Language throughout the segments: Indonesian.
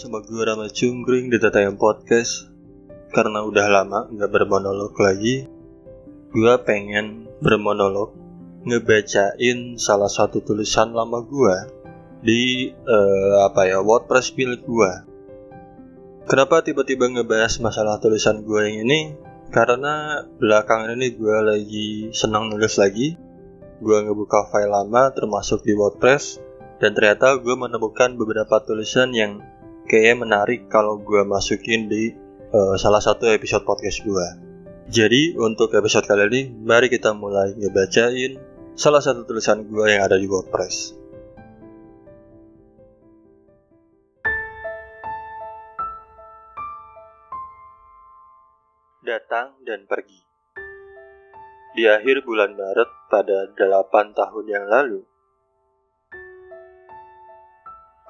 sama gue Rama Cungkring di Tatayam Podcast. Karena udah lama nggak bermonolog lagi Gue pengen bermonolog Ngebacain salah satu tulisan lama gue Di uh, apa ya WordPress milik gue Kenapa tiba-tiba ngebahas masalah tulisan gue yang ini? Karena belakangan ini gue lagi senang nulis lagi. Gue ngebuka file lama termasuk di WordPress dan ternyata gue menemukan beberapa tulisan yang kayaknya menarik kalau gue masukin di uh, salah satu episode podcast gue. Jadi untuk episode kali ini, mari kita mulai ngebacain salah satu tulisan gue yang ada di WordPress. Datang dan pergi. Di akhir bulan Maret pada 8 tahun yang lalu,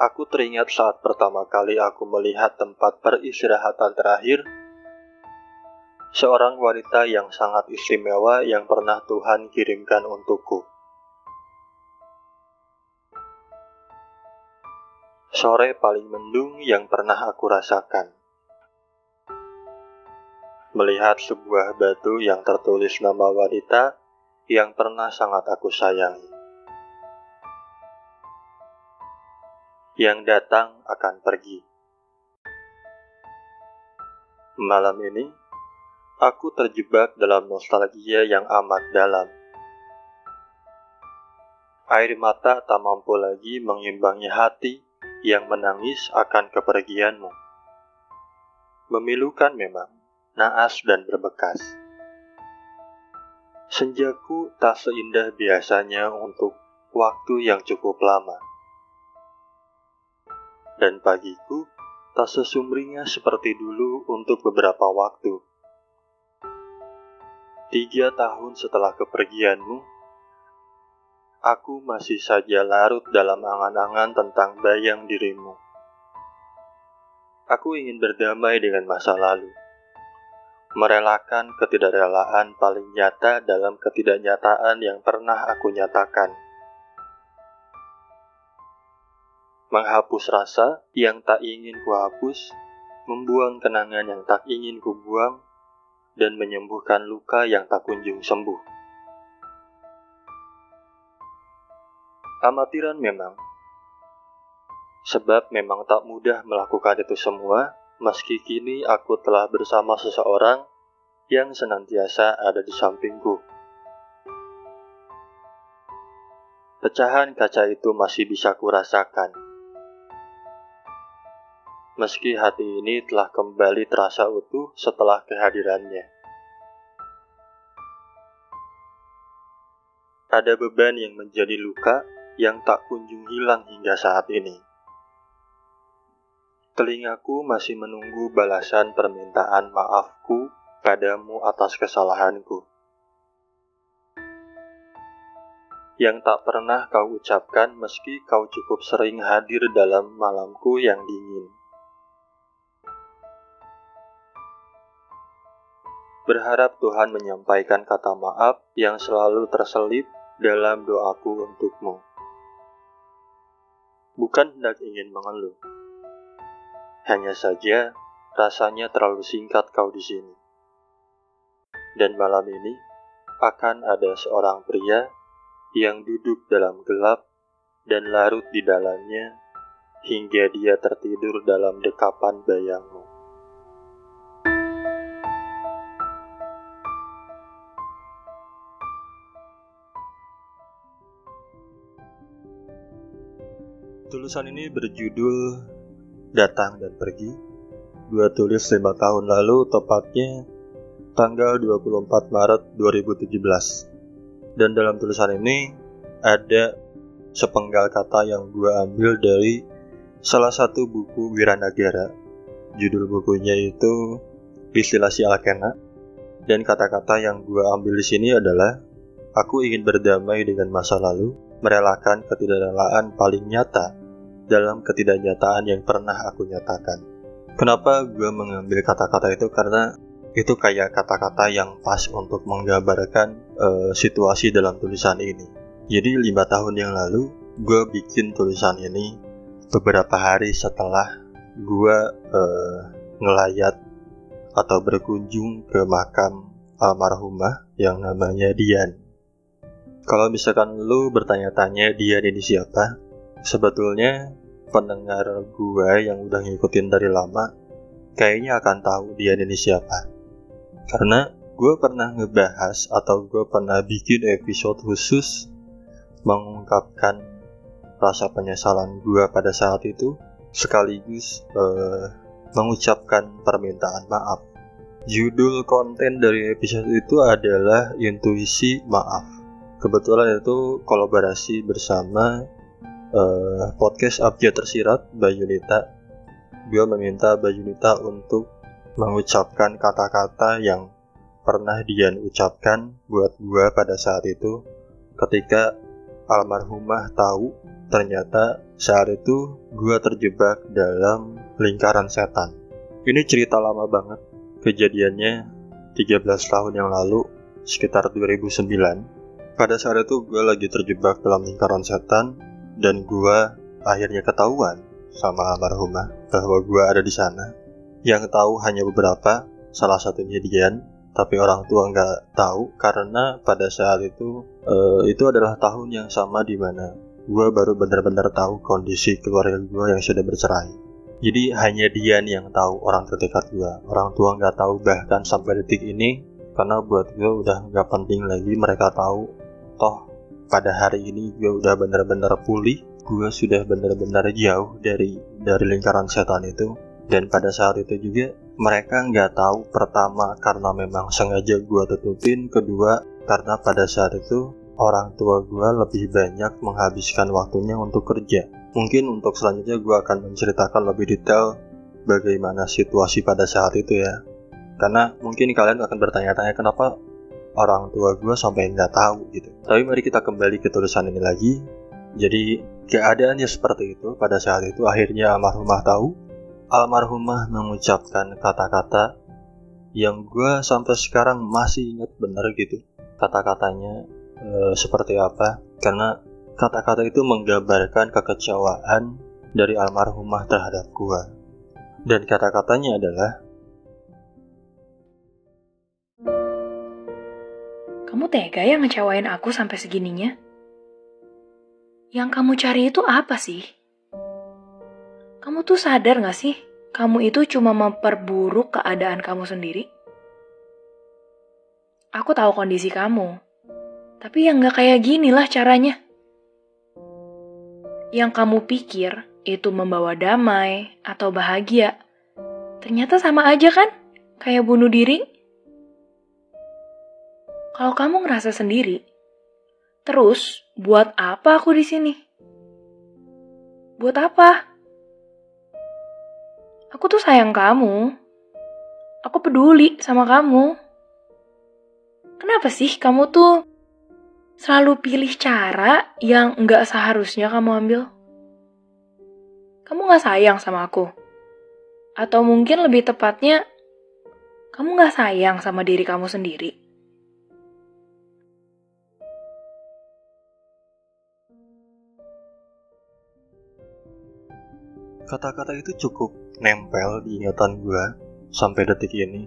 Aku teringat saat pertama kali aku melihat tempat peristirahatan terakhir seorang wanita yang sangat istimewa yang pernah Tuhan kirimkan untukku. Sore paling mendung yang pernah aku rasakan. Melihat sebuah batu yang tertulis nama wanita yang pernah sangat aku sayangi. Yang datang akan pergi. Malam ini, aku terjebak dalam nostalgia yang amat dalam. Air mata tak mampu lagi mengimbangi hati yang menangis akan kepergianmu. Memilukan memang, naas dan berbekas. Senjaku tak seindah biasanya untuk waktu yang cukup lama dan pagiku tak sesumringah seperti dulu untuk beberapa waktu. Tiga tahun setelah kepergianmu, aku masih saja larut dalam angan-angan tentang bayang dirimu. Aku ingin berdamai dengan masa lalu, merelakan ketidakrelaan paling nyata dalam ketidaknyataan yang pernah aku nyatakan menghapus rasa yang tak ingin kuhapus, membuang kenangan yang tak ingin kubuang, dan menyembuhkan luka yang tak kunjung sembuh. Amatiran memang, sebab memang tak mudah melakukan itu semua, meski kini aku telah bersama seseorang yang senantiasa ada di sampingku. Pecahan kaca itu masih bisa kurasakan meski hati ini telah kembali terasa utuh setelah kehadirannya. Ada beban yang menjadi luka yang tak kunjung hilang hingga saat ini. Telingaku masih menunggu balasan permintaan maafku padamu atas kesalahanku. Yang tak pernah kau ucapkan meski kau cukup sering hadir dalam malamku yang dingin. Berharap Tuhan menyampaikan kata maaf yang selalu terselip dalam doaku untukmu. Bukan hendak ingin mengeluh. Hanya saja rasanya terlalu singkat kau di sini. Dan malam ini akan ada seorang pria yang duduk dalam gelap dan larut di dalamnya hingga dia tertidur dalam dekapan bayangmu. Tulisan ini berjudul Datang dan Pergi. Dua tulis lima tahun lalu, tepatnya tanggal 24 Maret 2017. Dan dalam tulisan ini ada sepenggal kata yang gue ambil dari salah satu buku Wiranagara. Judul bukunya itu Distilasi Alkena. Dan kata-kata yang gue ambil di sini adalah Aku ingin berdamai dengan masa lalu, merelakan ketidakrelaan paling nyata dalam ketidaknyataan yang pernah aku nyatakan. Kenapa gue mengambil kata-kata itu? Karena itu kayak kata-kata yang pas untuk menggambarkan uh, situasi dalam tulisan ini. Jadi lima tahun yang lalu, gue bikin tulisan ini beberapa hari setelah gue uh, ngelayat atau berkunjung ke makam almarhumah yang namanya Dian. Kalau misalkan lu bertanya-tanya Dian ini siapa, sebetulnya pendengar gue yang udah ngikutin dari lama kayaknya akan tahu Dian ini siapa. Karena gue pernah ngebahas atau gue pernah bikin episode khusus mengungkapkan rasa penyesalan gue pada saat itu sekaligus uh, mengucapkan permintaan maaf Judul konten dari episode itu adalah Intuisi Maaf. Kebetulan itu kolaborasi bersama uh, podcast Abjad Tersirat Mbak Yunita. Gue meminta Mbak Yunita untuk mengucapkan kata-kata yang pernah dia ucapkan buat gue pada saat itu ketika almarhumah tahu ternyata saat itu gue terjebak dalam lingkaran setan. Ini cerita lama banget, Kejadiannya 13 tahun yang lalu, sekitar 2009. Pada saat itu gue lagi terjebak dalam lingkaran setan dan gue akhirnya ketahuan sama almarhumah bahwa gue ada di sana. Yang tahu hanya beberapa, salah satunya Dian, tapi orang tua nggak tahu karena pada saat itu uh, itu adalah tahun yang sama di mana gue baru benar-benar tahu kondisi keluarga gue yang sudah bercerai. Jadi hanya Dian yang tahu orang terdekat gue. Orang tua nggak tahu bahkan sampai detik ini karena buat gue udah nggak penting lagi mereka tahu. Toh pada hari ini gue udah benar-benar pulih. Gue sudah benar-benar jauh dari dari lingkaran setan itu. Dan pada saat itu juga mereka nggak tahu pertama karena memang sengaja gue tutupin. Kedua karena pada saat itu orang tua gue lebih banyak menghabiskan waktunya untuk kerja Mungkin untuk selanjutnya gue akan menceritakan lebih detail bagaimana situasi pada saat itu ya. Karena mungkin kalian akan bertanya-tanya kenapa orang tua gue sampai nggak tahu gitu. Tapi mari kita kembali ke tulisan ini lagi. Jadi keadaannya seperti itu pada saat itu akhirnya almarhumah tahu. Almarhumah mengucapkan kata-kata yang gue sampai sekarang masih ingat benar gitu. Kata-katanya e, seperti apa? Karena Kata-kata itu menggambarkan kekecewaan dari almarhumah terhadap gua. Dan kata-katanya adalah Kamu tega ya ngecewain aku sampai segininya? Yang kamu cari itu apa sih? Kamu tuh sadar gak sih? Kamu itu cuma memperburuk keadaan kamu sendiri. Aku tahu kondisi kamu. Tapi yang gak kayak gini lah caranya yang kamu pikir itu membawa damai atau bahagia, ternyata sama aja kan? Kayak bunuh diri. Kalau kamu ngerasa sendiri, terus buat apa aku di sini? Buat apa? Aku tuh sayang kamu. Aku peduli sama kamu. Kenapa sih kamu tuh selalu pilih cara yang nggak seharusnya kamu ambil? Kamu nggak sayang sama aku? Atau mungkin lebih tepatnya, kamu nggak sayang sama diri kamu sendiri? Kata-kata itu cukup nempel di ingatan gue sampai detik ini.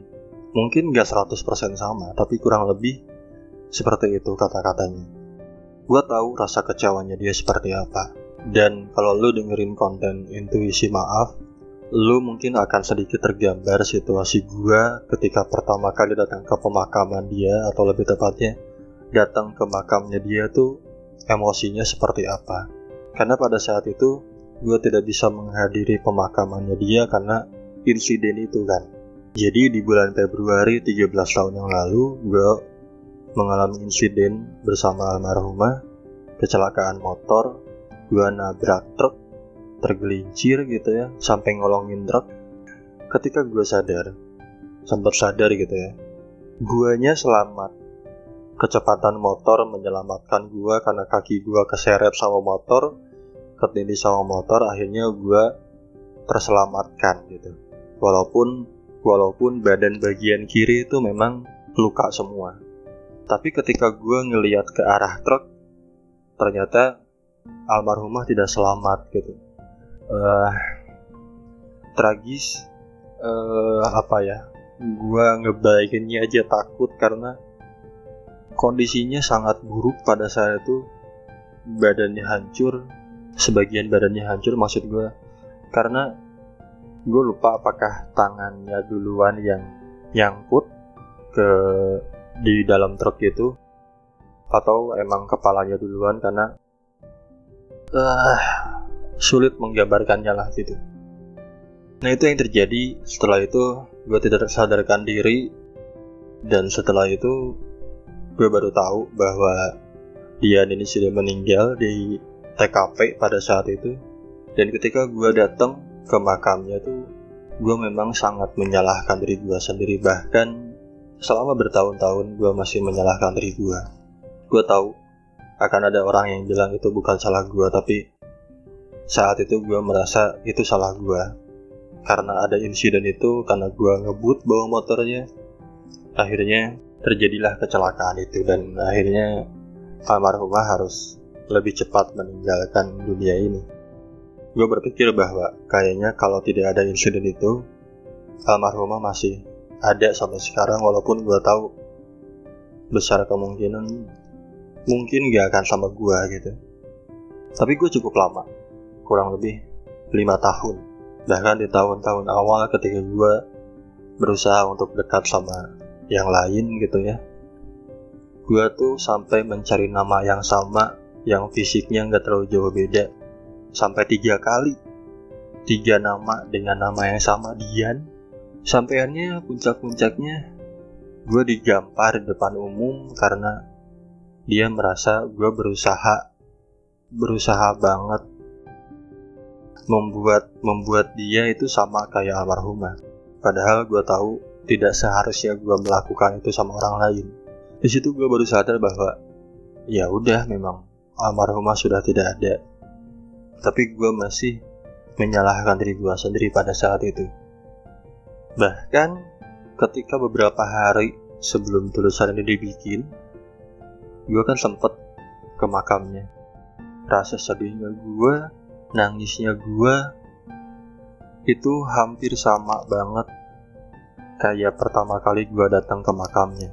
Mungkin gak 100% sama, tapi kurang lebih seperti itu kata-katanya. Gue tahu rasa kecewanya dia seperti apa. Dan kalau lu dengerin konten intuisi maaf, lu mungkin akan sedikit tergambar situasi gue ketika pertama kali datang ke pemakaman dia atau lebih tepatnya datang ke makamnya dia tuh emosinya seperti apa. Karena pada saat itu gue tidak bisa menghadiri pemakamannya dia karena insiden itu kan. Jadi di bulan Februari 13 tahun yang lalu gue mengalami insiden bersama almarhumah, kecelakaan motor, gua nabrak truk, tergelincir gitu ya, sampai ngolongin truk. Ketika gua sadar, sempat sadar gitu ya, guanya selamat. Kecepatan motor menyelamatkan gua karena kaki gua keseret sama motor, ketindih sama motor, akhirnya gua terselamatkan gitu. Walaupun walaupun badan bagian kiri itu memang luka semua tapi ketika gue ngeliat ke arah truk, ternyata almarhumah tidak selamat gitu. Uh, tragis eh apa ya gue ngebaikinnya aja takut karena kondisinya sangat buruk pada saat itu badannya hancur sebagian badannya hancur maksud gue karena gue lupa apakah tangannya duluan yang nyangkut ke di dalam truk itu atau emang kepalanya duluan karena uh, sulit menggambarkannya lah gitu. Nah itu yang terjadi setelah itu gue tidak sadarkan diri dan setelah itu gue baru tahu bahwa dia ini sudah meninggal di TKP pada saat itu. Dan ketika gue datang ke makamnya tuh gue memang sangat menyalahkan diri gue sendiri. Bahkan selama bertahun-tahun gue masih menyalahkan diri gue gue tahu akan ada orang yang bilang itu bukan salah gue tapi saat itu gue merasa itu salah gue karena ada insiden itu karena gue ngebut bawa motornya akhirnya terjadilah kecelakaan itu. Dan akhirnya almarhumah harus lebih cepat meninggalkan dunia ini. Gue berpikir bahwa kayaknya kalau tidak ada insiden itu almarhumah masih ada sampai sekarang walaupun gue tahu besar kemungkinan mungkin gak akan sama gue gitu. Tapi gue cukup lama kurang lebih lima tahun. Bahkan di tahun-tahun awal ketika gue berusaha untuk dekat sama yang lain gitu ya gue tuh sampai mencari nama yang sama yang fisiknya nggak terlalu jauh beda. Sampai tiga kali. Tiga nama dengan nama yang sama Dian. Sampaiannya puncak-puncaknya gue digampar di depan umum karena dia merasa gue berusaha berusaha banget membuat membuat dia itu sama kayak almarhumah. Padahal gue tahu tidak seharusnya gue melakukan itu sama orang lain. Di situ gue baru sadar bahwa ya udah memang almarhumah sudah tidak ada tapi gue masih menyalahkan diri gue sendiri pada saat itu. Bahkan ketika beberapa hari sebelum tulisan ini dibikin, gue kan sempet ke makamnya. Rasa sedihnya gue, nangisnya gue, itu hampir sama banget kayak pertama kali gue datang ke makamnya.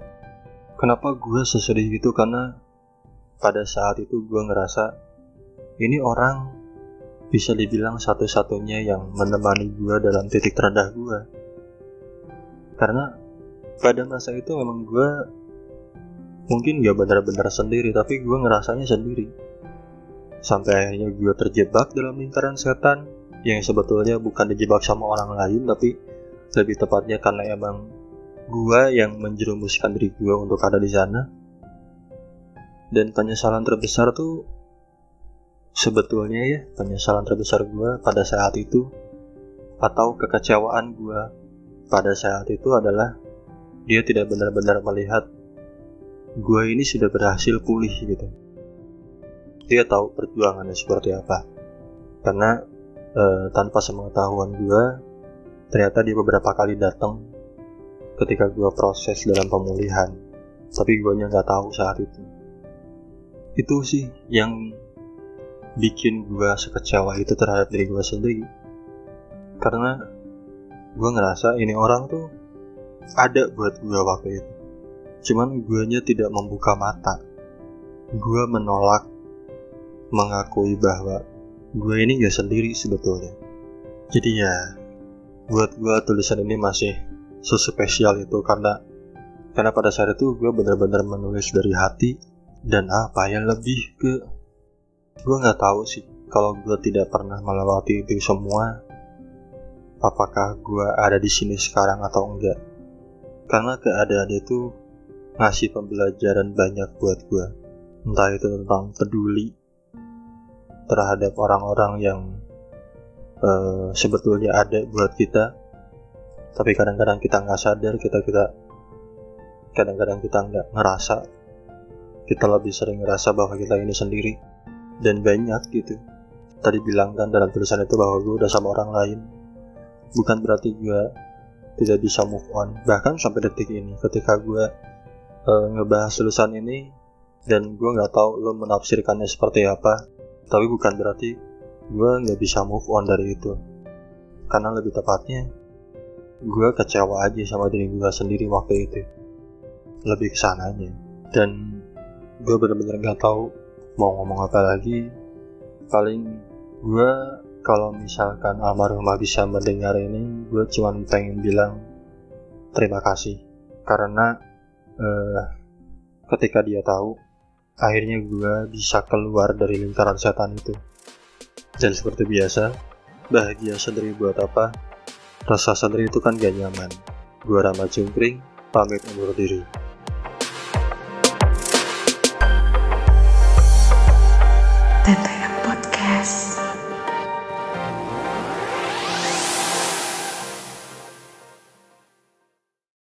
Kenapa gue sesedih gitu? Karena pada saat itu gue ngerasa ini orang bisa dibilang satu-satunya yang menemani gue dalam titik terendah gue. Karena pada masa itu memang gue mungkin gak benar-benar sendiri, tapi gue ngerasanya sendiri. Sampai akhirnya gue terjebak dalam lingkaran setan yang sebetulnya bukan dijebak sama orang lain, tapi lebih tepatnya karena emang gue yang menjerumuskan diri gue untuk ada di sana. Dan penyesalan terbesar tuh sebetulnya ya penyesalan terbesar gue pada saat itu atau kekecewaan gue pada saat itu adalah dia tidak benar-benar melihat gue ini sudah berhasil pulih gitu. Dia tahu perjuangannya seperti apa. Karena e, tanpa sepengetahuan gue ternyata dia beberapa kali datang ketika gue proses dalam pemulihan. Tapi gue nggak tahu saat itu itu sih yang bikin gue sekecewa itu terhadap diri gue sendiri. Karena gue ngerasa ini orang tuh ada buat gue waktu itu. Cuman guanya tidak membuka mata. Gue menolak mengakui bahwa gue ini gak sendiri sebetulnya. Jadi ya buat gue tulisan ini masih sespesial itu karena karena pada saat itu gue benar-benar menulis dari hati dan apa yang lebih ke? Gue nggak tahu sih. Kalau gue tidak pernah melewati itu semua apakah gue ada di sini sekarang atau enggak? Karena keadaan itu ngasih pembelajaran banyak buat gue entah itu tentang peduli terhadap orang-orang yang uh, sebetulnya ada buat kita. Tapi kadang-kadang kita nggak sadar kita kita kadang-kadang kita nggak ngerasa kita lebih sering ngerasa bahwa kita ini sendiri. Dan banyak gitu. Tadi bilang kan dalam tulisan itu bahwa gue udah sama orang lain. Bukan berarti gue tidak bisa move on. Bahkan sampai detik ini ketika gue uh, ngebahas tulisan ini dan gue nggak tahu lo menafsirkannya seperti apa tapi bukan berarti gue nggak bisa move on dari itu. Karena lebih tepatnya gue kecewa aja sama diri gue sendiri waktu itu. Lebih ke sananya dan gue bener-bener gak tahu mau ngomong apa lagi. Paling gue kalau misalkan almarhumah bisa mendengar ini gue cuma pengen bilang terima kasih. Karena uh, ketika dia tahu akhirnya gue bisa keluar dari lingkaran setan itu. Dan seperti biasa bahagia sendiri buat apa? Rasa sendiri itu kan gak nyaman. Gue Rama Jungkring pamit undur diri